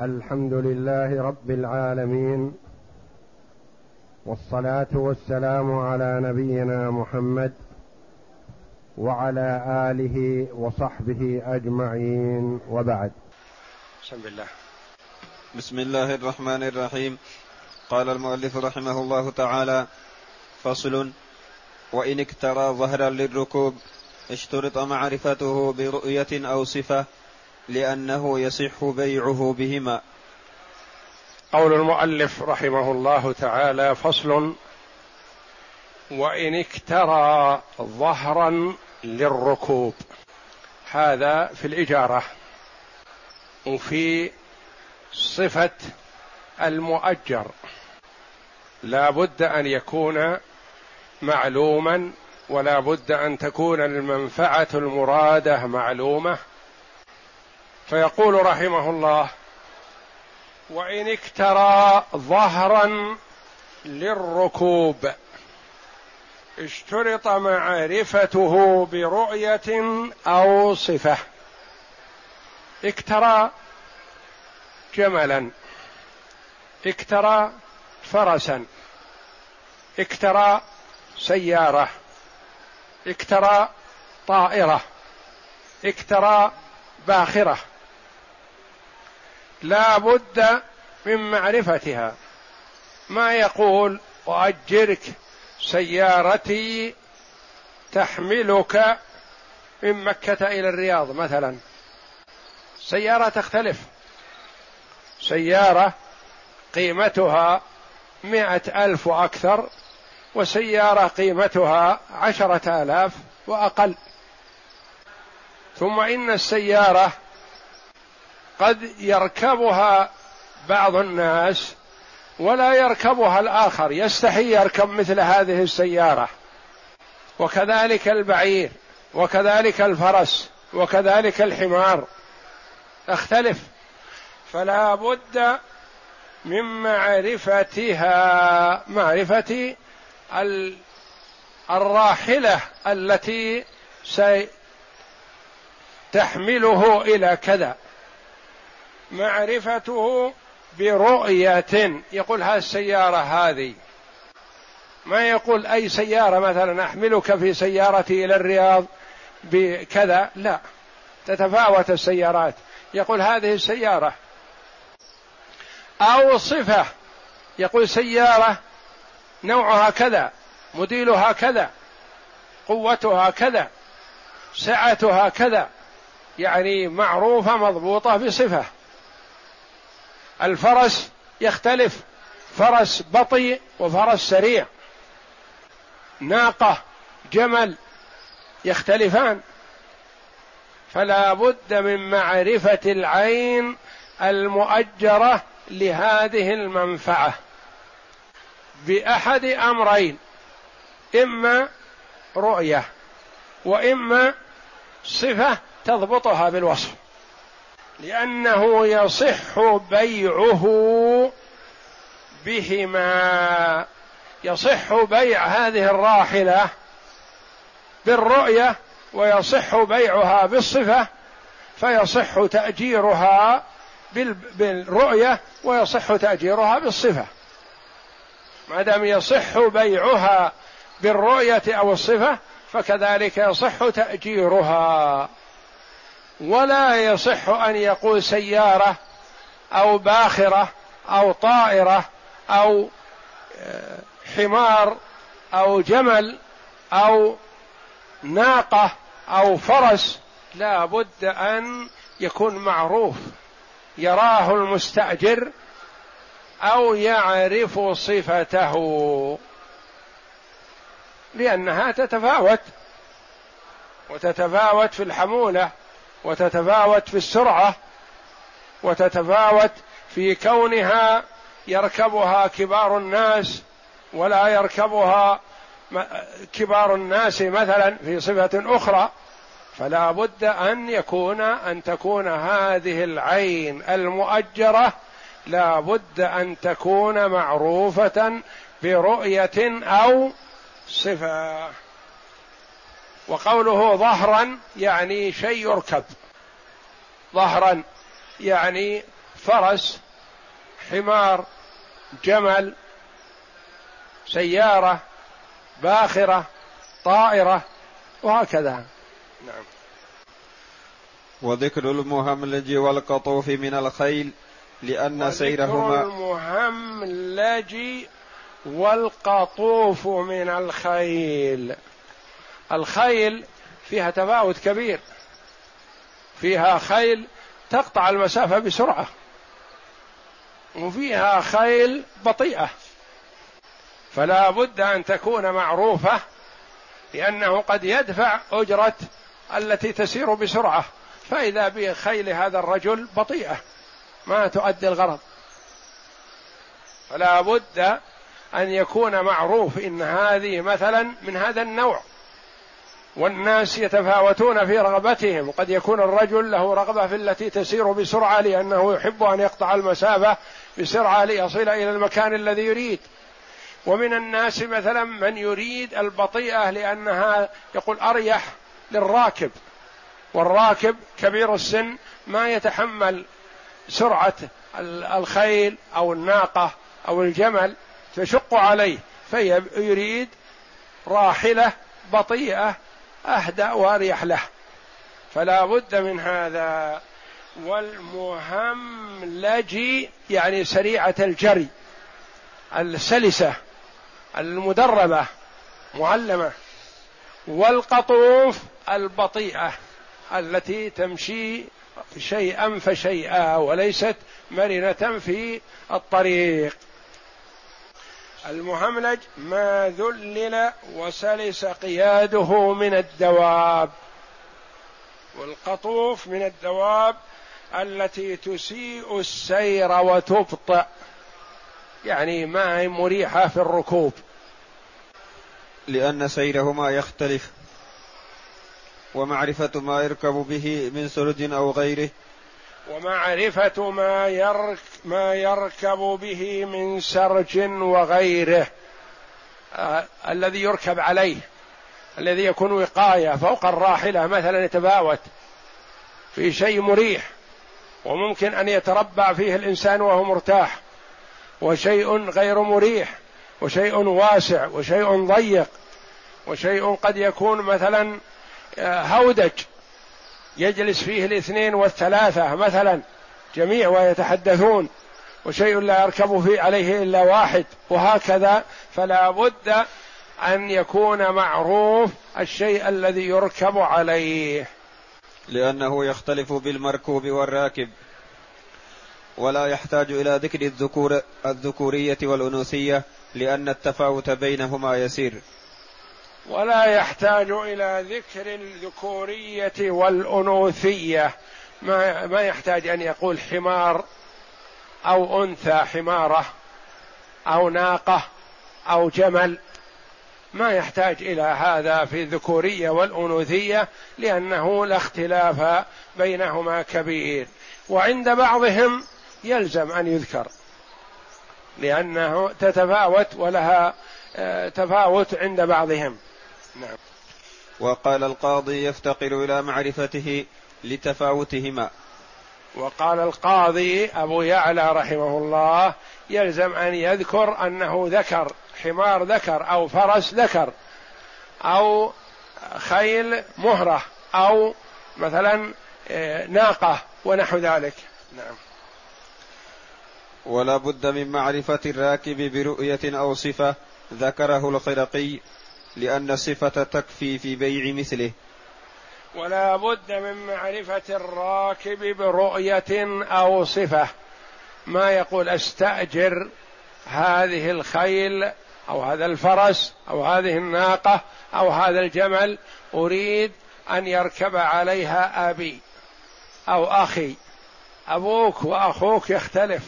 الحمد لله رب العالمين والصلاة والسلام على نبينا محمد وعلى آله وصحبه أجمعين وبعد. بسم الله بسم الله الرحمن الرحيم. قال المؤلف رحمه الله تعالى فصل وإن اكترى ظهرا للركوب اشترط معرفته برؤية أو صفة لأنه يصح بيعه بهما. قول المؤلف رحمه الله تعالى فصل وإن اكترى ظهرا للركوب. هذا في الإجارة وفي صفة المؤجر. لا بد أن يكون معلوما ولا بد أن تكون المنفعة المرادة معلومة. فيقول رحمه الله وإن اكترى ظهرا للركوب اشترط معرفته برؤية أو صفة. اكترى جملا اكترى فرسا اكترى سيارة اكترى طائرة اكترى باخرة. لا بد من معرفتها. ما يقول أؤجرك سيارتي تحملك من مكة إلى الرياض مثلا. سيارة تختلف. سيارة قيمتها مئة ألف وأكثر وسيارة قيمتها عشرة آلاف وأقل. ثم إن السيارة قد يركبها بعض الناس ولا يركبها الآخر. يستحي يركب مثل هذه السيارة. وكذلك البعير وكذلك الفرس وكذلك الحمار. تختلف. فلا بد من معرفتها معرفة الراحلة التي ستحمله إلى كذا. معرفته برؤية. يقول هذه السيارة هذه. ما يقول أي سيارة مثلا أحملك في سيارتي إلى الرياض بكذا؟ لا. تتفاوت السيارات. يقول هذه السيارة. أو صفة. يقول سيارة نوعها كذا موديلها كذا قوتها كذا سعتها كذا. يعني معروفة مضبوطة بصفة. الفرس يختلف فرس بطيء وفرس سريع. ناقة جمل يختلفان. فلا بد من معرفة العين المؤجرة لهذه المنفعة. بأحد أمرين إما رؤية وإما صفة تضبطها بالوصف. لأنه يصح بيعه بهما. يصح بيع هذه الراحلة بالرؤية ويصح بيعها بالصفة فيصح تأجيرها بالرؤية ويصح تأجيرها بالصفة. ما دام يصح بيعها بالرؤية أو الصفة فكذلك يصح تأجيرها. ولا يصح أن يقول سيارة أو باخرة أو طائرة أو آه، حمار أو جمل أو ناقة أو فرس لا بد أن يكون معروف يراه المستأجر أو يعرف صفته. لأنها تتفاوت وتتفاوت في الحمولة. وتتفاوت في السرعة وتتفاوت في كونها يركبها كبار الناس ولا يركبها كبار الناس مثلا في صفة أخرى فلا بد أن يكون أن تكون هذه العين المؤجرة لا بد أن تكون معروفة برؤية أو صفة. وقوله ظهرا يعني شيء يركب. ظهرا يعني فرس حمار جمل سيارة باخرة طائرة وهكذا. نعم. وذكر المهملج والقطوف من الخيل لأن سيرهما المهملج والقطوف من الخيل. الخيل فيها تفاوت كبير. فيها خيل تقطع المسافة بسرعة. وفيها خيل بطيئة. فلا بد أن تكون معروفة لأنه قد يدفع أجرة التي تسير بسرعة. فإذا بخيل هذا الرجل بطيئة. ما تؤدي الغرض. فلا بد أن يكون معروف إن هذه مثلا من هذا النوع. والناس يتفاوتون في رغبتهم. قد يكون الرجل له رغبة في التي تسير بسرعة لأنه يحب أن يقطع المسافة بسرعة ليصل إلى المكان الذي يريد. ومن الناس مثلا من يريد البطيئة لأنها يقول أريح للراكب. والراكب كبير السن ما يتحمل سرعة الخيل أو الناقة أو الجمل تشق عليه فيريد راحلة بطيئة أهدأ وأريح له. فلا بد من هذا. والمهملج يعني سريعة الجري. السلسة المدربة معلمة. والقطوف البطيئة التي تمشي شيئا فشيئا وليست مرنة في الطريق. المهملج ما ذلل وسلس قياده من الدواب. والقطوف من الدواب التي تسيء السير وتبطأ يعني ما هي مريحة في الركوب. لأن سيرهما يختلف. ومعرفة ما يركب به من سرج أو غيره. ومعرفة ما يرك ما يركب به من سرج وغيره. آه الذي يركب عليه الذي يكون وقاية فوق الراحلة مثلا يتفاوت في شيء مريح وممكن أن يتربع فيه الإنسان وهو مرتاح وشيء غير مريح وشيء واسع وشيء ضيق وشيء قد يكون مثلا آه، هودج. يجلس فيه الاثنين والثلاثة مثلا جميع ويتحدثون وشيء لا يركب فيه عليه إلا واحد وهكذا. فلا بد أن يكون معروف الشيء الذي يركب عليه. لأنه يختلف بالمركوب والراكب ولا يحتاج إلى ذكر الذكور الذكورية والأنوثية لأن التفاوت بينهما يسير. ولا يحتاج إلى ذكر الذكورية والأنوثية. ما ما يحتاج أن يقول حمار أو أنثى حمارة أو ناقة أو جمل. ما يحتاج إلى هذا في الذكورية والأنوثية لأنه لا اختلاف بينهما كبير. وعند بعضهم يلزم أن يذكر لأنه تتفاوت ولها آه، تفاوت عند بعضهم. نعم. وقال القاضي يفتقر إلى معرفته لتفاوتهما. وقال القاضي أبو يعلى رحمه الله يلزم أن يذكر أنه ذكر حمار ذكر أو فرس ذكر أو خيل مهرة أو مثلا آه، ناقة ونحو ذلك. نعم. ولا بد من معرفة الراكب برؤية أو صفة ذكره الخرقي لأن الصفة تكفي في بيع مثله. ولا بد من معرفة الراكب برؤية أو صفة. ما يقول أستأجر هذه الخيل أو هذا الفرس أو هذه الناقة أو هذا الجمل. أريد أن يركب عليها أبي أو أخي. أبوك وأخوك يختلف.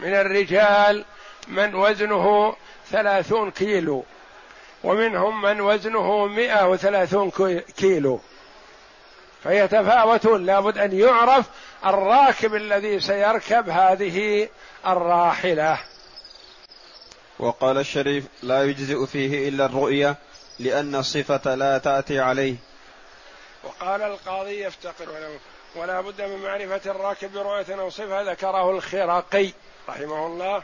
من الرجال من وزنه ثلاثون كيلو. ومنهم من وزنه مئة وثلاثون كيلو. فيتفاوتون لابد أن يعرف الراكب الذي سيركب هذه الراحلة. وقال الشريف لا يجزئ فيه إلا الرؤية لأن الصفة لا تأتي عليه. وقال القاضي يفتقر ولا بد من معرفة الراكب برؤية أو صفة ذكره الخرقي رحمه الله.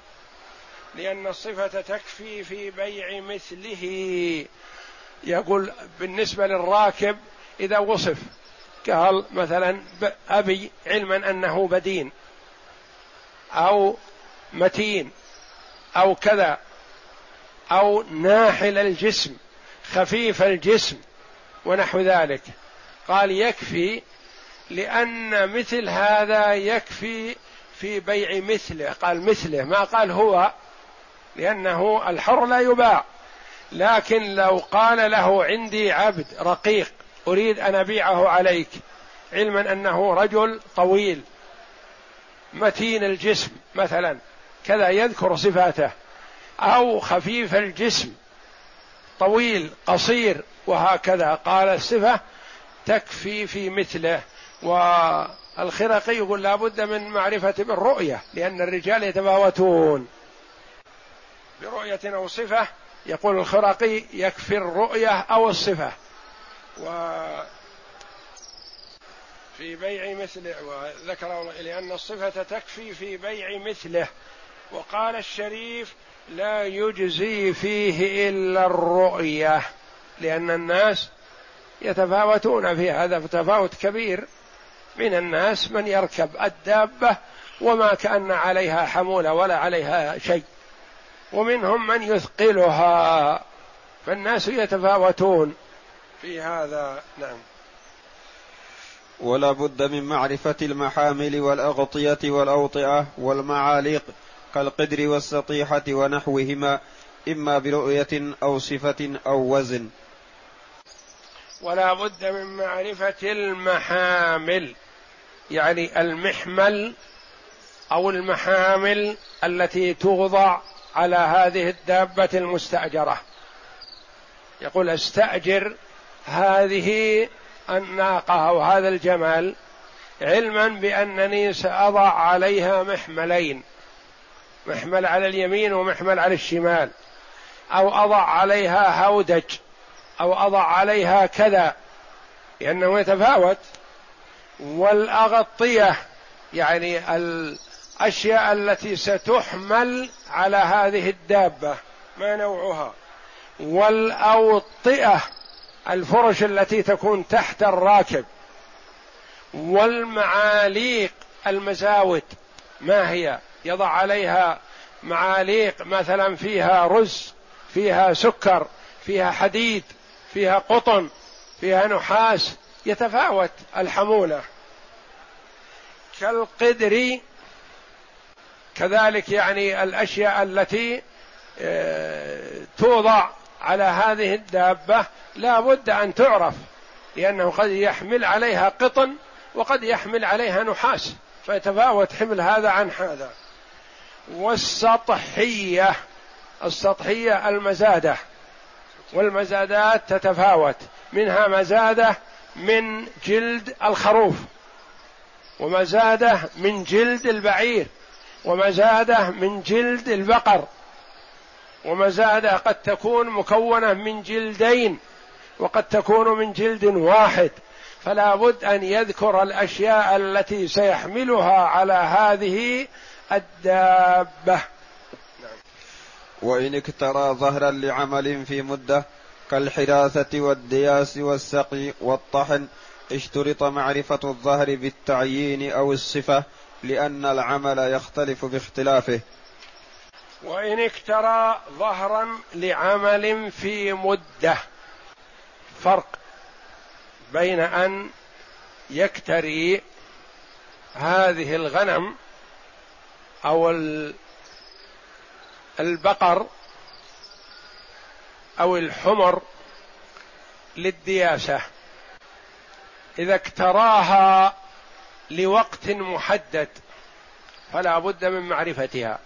لأن الصفة تكفي في بيع مثله. يقول بالنسبة للراكب إذا وصف قال مثلا أبي علما أنه بدين أو متين أو كذا أو ناحل الجسم خفيف الجسم ونحو ذلك. قال يكفي لأن مثل هذا يكفي في بيع مثله. قال مثله ما قال هو لأنه الحر لا يباع. لكن لو قال له عندي عبد رقيق أريد أن أبيعه عليك علما أنه رجل طويل متين الجسم مثلا كذا يذكر صفاته. أو خفيف الجسم طويل قصير وهكذا. قال الصفة تكفي في مثله. والخرقي يقول لابد من معرفة بالرؤية لأن الرجال يتفاوتون. برؤية أو صفة يقول الخرقي يكفي الرؤية أو الصفة. و في بيع مثله وذكر لأن الصفة تكفي في بيع مثله. وقال الشريف لا يجزي فيه إلا الرؤية لأن الناس يتفاوتون في هذا تفاوت كبير. من الناس من يركب الدابة وما كأن عليها حمولة ولا عليها شيء. ومنهم من يثقلها. فالناس يتفاوتون في هذا. نعم. ولا بد من معرفة المحامل والأغطية والأوطئة والمعاليق كالقدر والسطيحة ونحوهما إما برؤية أو صفة أو وزن. ولا بد من معرفة المحامل يعني المحمل أو المحامل التي توضع على هذه الدابة المستأجرة. يقول استأجر هذه الناقة أو هذا الجمل علما بأنني سأضع عليها محملين. محمل على اليمين ومحمل على الشمال. أو أضع عليها هودج. أو أضع عليها كذا. لأنه يتفاوت. والأغطية يعني الأشياء التي ستحمل على هذه الدابة ما نوعها؟ والأوطئة الفرش التي تكون تحت الراكب. والمعاليق المزاود ما هي؟ يضع عليها معاليق مثلا فيها رز فيها سكر فيها حديد فيها قطن فيها نحاس يتفاوت الحمولة. كالقدر كذلك يعني الأشياء التي آه، توضع على هذه الدابة لا بد أن تعرف لأنه قد يحمل عليها قطن وقد يحمل عليها نحاس فيتفاوت حمل هذا عن هذا. والسطحية السطحية المزادة والمزادات تتفاوت منها مزادة من جلد الخروف ومزادة من جلد البعير. ومزادة من جلد البقر. ومزادة قد تكون مكونة من جلدين وقد تكون من جلد واحد. فلا بد أن يذكر الأشياء التي سيحملها على هذه الدابة. وإن اكترى ظهرا لعمل في مدة كالحراثة والدياس والسقي والطحن اشترط معرفة الظهر بالتعيين أو الصفة لأن العمل يختلف باختلافه. وإن اكترى ظهرا لعمل في مدة فرق بين أن يكتري هذه الغنم أو البقر أو الحمر للدياسه إذا اكتراها لوقت محدد فلا بد من معرفتها.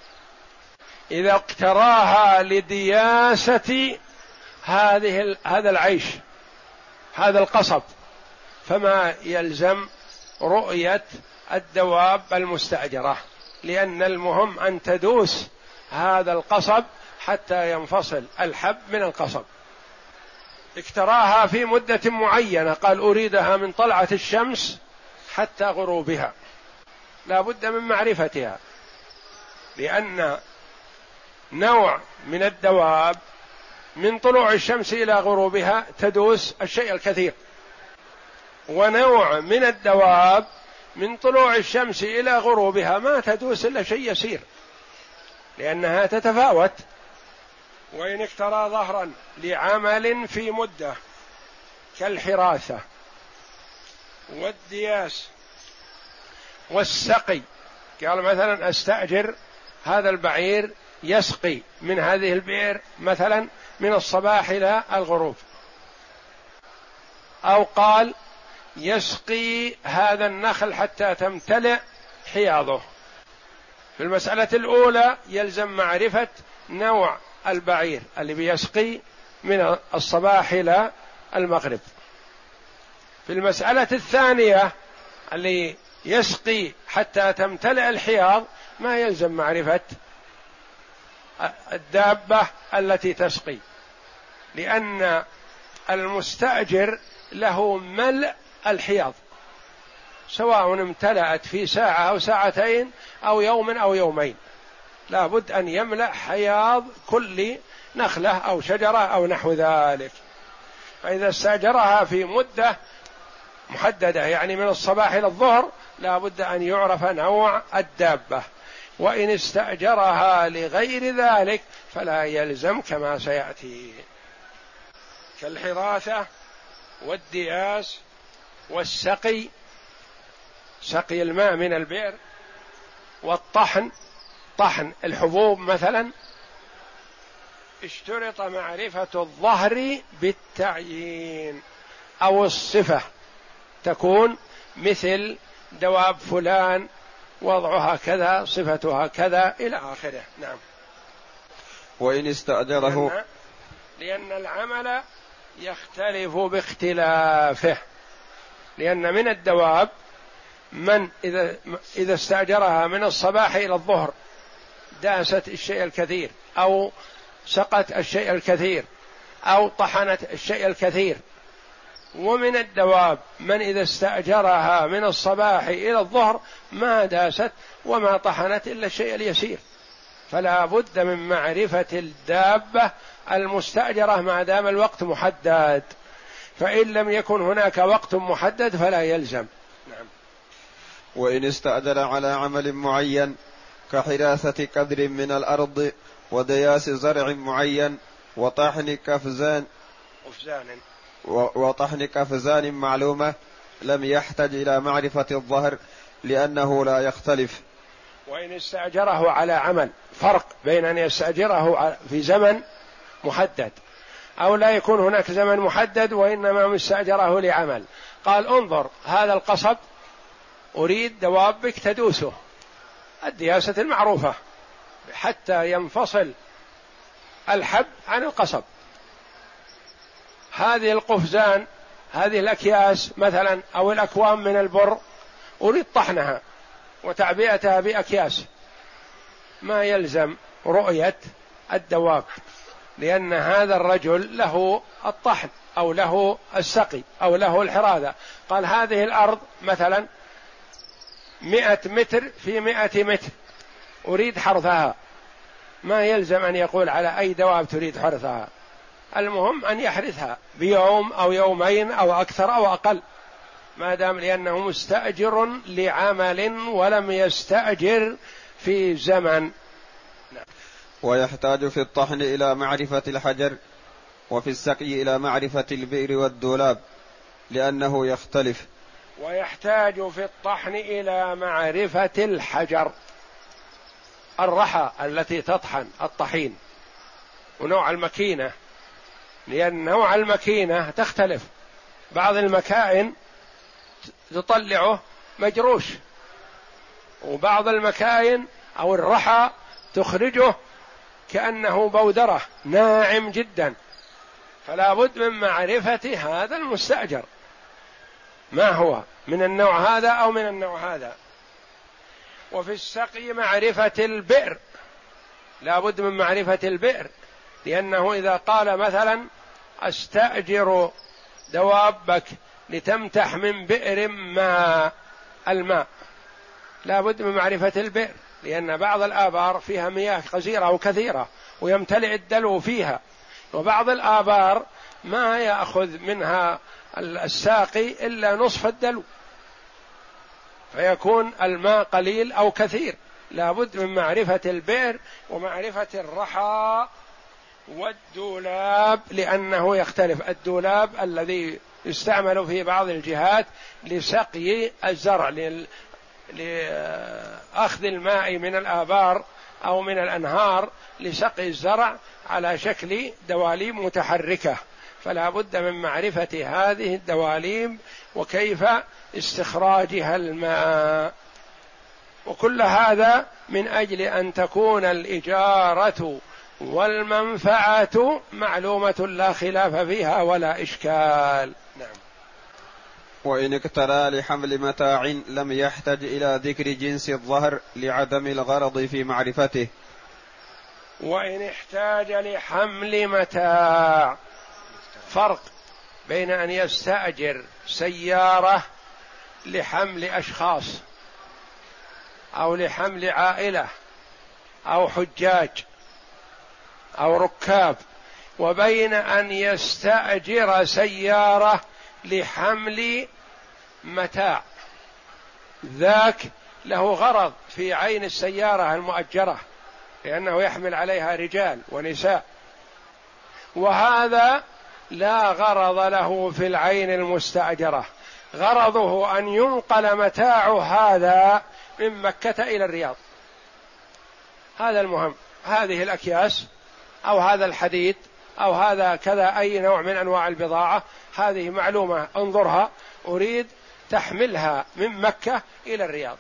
إذا اقتراها لدياسة هذه هذا العيش هذا القصب فما يلزم رؤية الدواب المستأجرة لأن المهم أن تدوس هذا القصب حتى ينفصل الحب من القصب. اكتراها في مدة معينة قال أريدها من طلعة الشمس حتى غروبها. لا بد من معرفتها. لأن نوع من الدواب من طلوع الشمس إلى غروبها تدوس الشيء الكثير. ونوع من الدواب من طلوع الشمس إلى غروبها ما تدوس إلا شيء يسير. لأنها تتفاوت. وإن اقترى ظهرا لعمل في مدة كالحراثة والدياس والسقي. قال مثلا أستأجر هذا البعير يسقي من هذه البئر مثلا من الصباح إلى الغروب. أو قال يسقي هذا النخل حتى تمتلئ حياضه. في المسألة الأولى يلزم معرفة نوع البعير اللي بيسقي من الصباح إلى المغرب. في المسألة الثانية اللي يسقي حتى تمتلئ الحياض ما يلزم معرفة الدابة التي تسقي لأن المستأجر له ملء الحياض سواء امتلأت في ساعة أو ساعتين أو يوم أو يومين. لابد أن يملأ حياض كل نخلة أو شجرة أو نحو ذلك. فإذا استأجرها في مدة محددة يعني من الصباح إلى الظهر لا بد أن يعرف نوع الدابة. وإن استأجرها لغير ذلك فلا يلزم كما سيأتي. كالحراثة والدياس والسقي سقي الماء من البئر والطحن طحن الحبوب مثلا اشترط معرفة الظهر بالتعيين أو الصفة. تكون مثل دواب فلان وضعها كذا صفتها كذا إلى آخره. نعم. وإن استأجره. لأن, لأن العمل يختلف باختلافه. لأن من الدواب من إذا إذا استأجرها من الصباح إلى الظهر داست الشيء الكثير أو سقت الشيء الكثير أو طحنت الشيء الكثير ومن الدواب من إذا استأجرها من الصباح إلى الظهر ما داست وما طحنت إلا الشيء اليسير. فلا بد من معرفة الدابة المستأجرة ما دام الوقت محدد. فإن لم يكن هناك وقت محدد فلا يلزم. نعم. وإن استأجر على عمل معين كحراثة قدر من الأرض ودياس زرع معين وطحن كفزان قفزان وطحن قفزان معلومة لم يحتج إلى معرفة الظهر لأنه لا يختلف. وإن استأجره على عمل فرق بين أن يستأجره في زمن محدد أو لا يكون هناك زمن محدد وإنما مستأجره لعمل. قال انظر هذا القصب أريد دوابك تدوسه. الدياسة المعروفة حتى ينفصل الحب عن القصب. هذه القفزان هذه الأكياس مثلا أو الأكوام من البر أريد طحنها وتعبئتها بأكياس. ما يلزم رؤية الدواب لأن هذا الرجل له الطحن أو له السقي أو له الحراثة قال هذه الأرض مثلا مئة متر في مئة متر أريد حرثها. ما يلزم أن يقول على أي دواب تريد حرثها. المهم أن يحرثها بيوم أو يومين أو أكثر أو أقل ما دام لأنه مستأجر لعمل ولم يستأجر في زمن. ويحتاج في الطحن إلى معرفة الحجر وفي السقي إلى معرفة البئر والدولاب لأنه يختلف ويحتاج في الطحن إلى معرفة الحجر الرحى التي تطحن الطحين ونوع المكينة لأن نوع المكينة تختلف. بعض المكائن تطلعه مجروش وبعض المكاين أو الرحى تخرجه كأنه بودرة ناعم جدا. فلا بد من معرفة هذا المستأجر. ما هو؟ من النوع هذا أو من النوع هذا. وفي السقي معرفة البئر. لا بد من معرفة البئر. لأنه إذا قال مثلا أستأجر دوابك لتمتح من بئر ما الماء. لا بد من معرفة البئر لأن بعض الآبار فيها مياه غزيرة وكثيرة ويمتلئ الدلو فيها. وبعض الآبار ما يأخذ منها الساقي إلا نصف الدلو. فيكون الماء قليل أو كثير. لابد من معرفة البئر ومعرفة الرحى والدولاب لأنه يختلف. الدولاب الذي يستعمل في بعض الجهات لسقي الزرع لأخذ الماء من الآبار أو من الأنهار لسقي الزرع على شكل دواليب متحركة. فلا بد من معرفة هذه الدواليب وكيف استخراجها الماء. وكل هذا من أجل أن تكون الإجارة والمنفعة معلومة لا خلاف فيها ولا إشكال. نعم. وإن اقترى لحمل متاع لم يحتج إلى ذكر جنس الظهر لعدم الغرض في معرفته. وإن احتاج لحمل متاع فرق بين أن يستأجر سيارة لحمل أشخاص أو لحمل عائلة أو حجاج أو ركاب وبين أن يستأجر سيارة لحمل متاع. ذاك له غرض في عين السيارة المؤجرة لأنه يحمل عليها رجال ونساء. وهذا لا غرض له في العين المستأجرة. غرضه أن ينقل متاع هذا من مكة إلى الرياض. هذا المهم. هذه الأكياس أو هذا الحديد أو هذا كذا أي نوع من أنواع البضاعة. هذه معلومة انظرها. أريد تحملها من مكة إلى الرياض.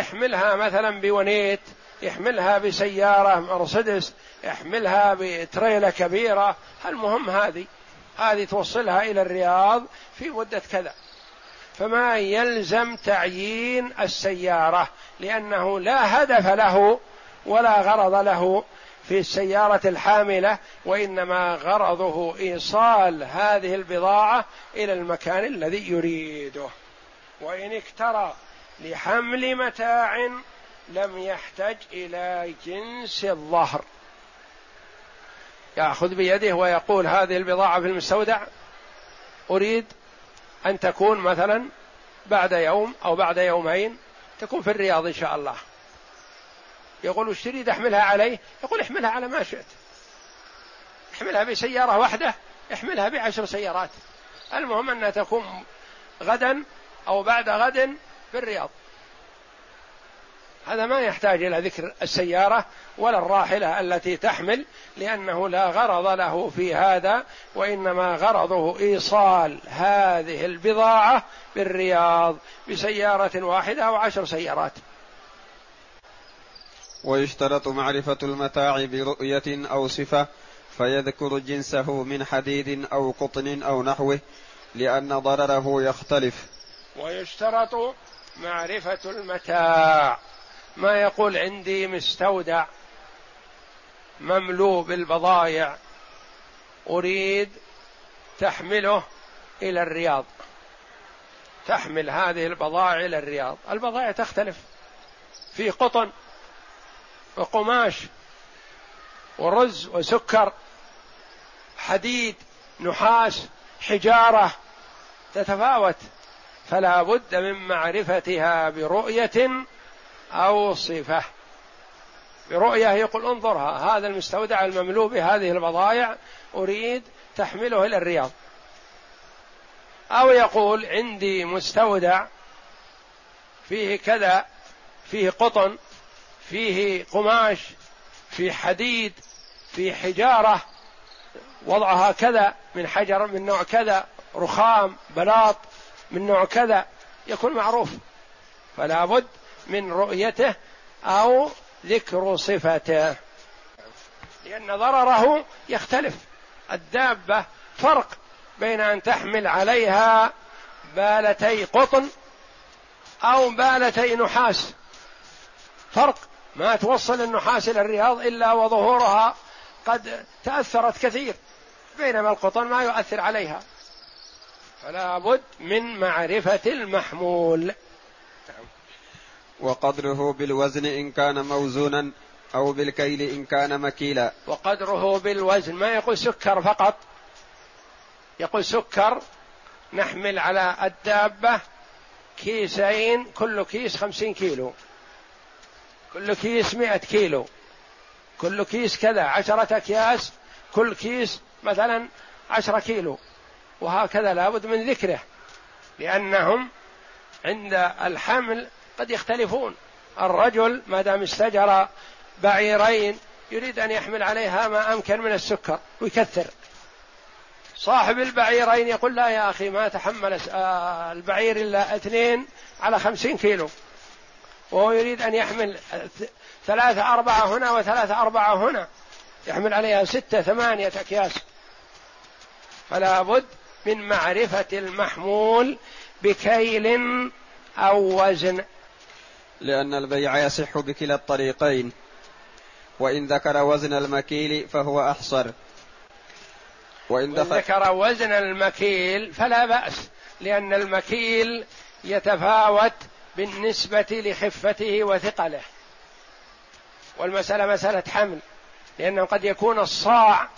احملها مثلا بونيت احملها بسيارة مرسيدس احملها بتريلة كبيرة. المهم هذه. هذه توصلها إلى الرياض في مدة كذا. فما يلزم تعيين السيارة لأنه لا هدف له ولا غرض له في السيارة الحاملة وإنما غرضه إيصال هذه البضاعة إلى المكان الذي يريده. وإن اكترى لحمل متاع لم يحتج إلى جنس الظهر. يأخذ بيده ويقول هذه البضاعة في المستودع. أريد أن تكون مثلا بعد يوم أو بعد يومين تكون في الرياض إن شاء الله. يقول وش تريد أحملها عليه. يقول احملها على ما شئت. احملها بسيارة واحدة احملها بعشر سيارات. المهم أنها تكون غدا أو بعد غد في الرياض هذا ما يحتاج إلى ذكر السيارة ولا الراحلة التي تحمل لأنه لا غرض له في هذا وإنما غرضه إيصال هذه البضاعة بالرياض بسيارة واحدة أو عشر سيارات. ويشترط معرفة المتاع برؤية أو صفة فيذكر جنسه من حديد أو قطن أو نحوه لأن ضرره يختلف. ويشترط معرفة المتاع. ما يقول عندي مستودع مملوء بالبضائع أريد تحمله إلى الرياض. تحمل هذه البضائع إلى الرياض. البضائع تختلف. في قطن وقماش ورز وسكر حديد نحاس حجارة تتفاوت فلا بد من معرفتها برؤية أو صفة. برؤية يقول انظرها هذا المستودع المملوء بهذه البضائع أريد تحمله إلى الرياض. أو يقول عندي مستودع فيه كذا فيه قطن فيه قماش فيه حديد فيه حجارة وضعها كذا من حجر من نوع كذا رخام بلاط من نوع كذا يكون معروف. فلا بد من رؤيته أو ذكر صفته لأن ضرره يختلف. الدابة فرق بين أن تحمل عليها بالتي قطن أو بالتي نحاس. فرق ما توصل النحاس إلى الرياض إلا وظهورها قد تأثرت كثير بينما القطن ما يؤثر عليها. فلا بد من معرفة المحمول. نعم. وقدره بالوزن إن كان موزونا أو بالكيل إن كان مكيلا. وقدره بالوزن ما يقول سكر فقط. يقول سكر نحمل على الدابة كيسين كل كيس خمسين كيلو. كل كيس مئة كيلو. كل كيس كذا عشرة أكياس كل كيس مثلا عشرة كيلو. وهكذا لابد من ذكره لأنهم عند الحمل قد يختلفون. الرجل ما دام استجر بعيرين يريد أن يحمل عليها ما أمكن من السكر ويكثر. صاحب البعيرين يقول لا يا أخي ما تحمل البعير إلا اثنين على خمسين كيلو. وهو يريد أن يحمل ثلاثة أربعة هنا وثلاثة أربعة هنا. يحمل عليها ستة ثمانية أكياس. فلا بد من معرفة المحمول بكيل أو وزن. لأن البيع يصح بكلا الطريقين. وإن ذكر وزن المكيل فهو أحصر. وإن ذكر وزن المكيل فلا بأس لأن المكيل يتفاوت بالنسبة لخفته وثقله. والمسألة مسألة حمل لأنه قد يكون الصاع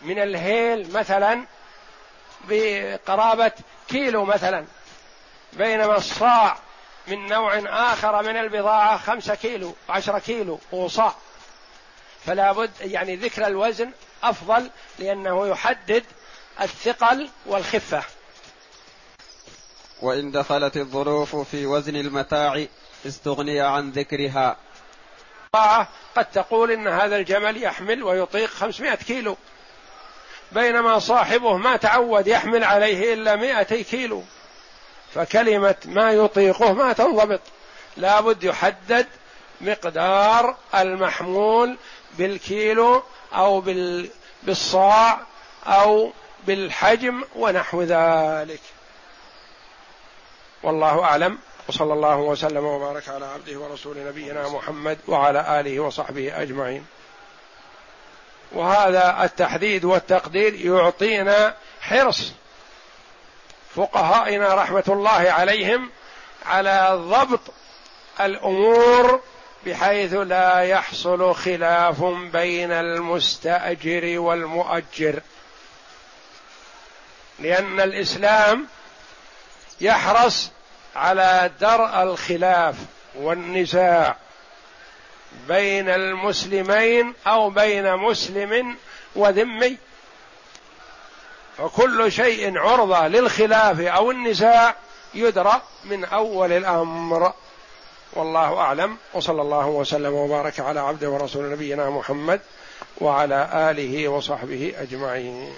من الهيل مثلا بقرابة كيلو مثلا بينما الصاع من نوع آخر من البضاعة خمسة كيلو عشرة كيلو وصاع فلا بد يعني ذكر الوزن أفضل لأنه يحدد الثقل والخفة. وإن دخلت الظروف في وزن المتاع استغني عن ذكرها. قد تقول إن هذا الجمل يحمل ويطيق 500 كيلو. بينما صاحبه ما تعود يحمل عليه إلا 200 كيلو. فكلمة ما يطيقه ما تنضبط. لابد يحدد مقدار المحمول بالكيلو أو بالصاع أو بالحجم ونحو ذلك. والله أعلم وصلى الله وسلم وبارك على عبده ورسول نبينا محمد وعلى آله وصحبه أجمعين. وهذا التحديد والتقدير يعطينا حرص فقهائنا رحمة الله عليهم على ضبط الأمور بحيث لا يحصل خلاف بين المستأجر والمؤجر. لأن الإسلام يحرص على درء الخلاف والنزاع بين المسلمين أو بين مسلم وذمي. وكل شيء عرضة للخلاف أو النزاع يدرى من أول الأمر. والله أعلم. وصلى الله وسلم وبارك على عبده ورسول نبينا محمد وعلى آله وصحبه أجمعين.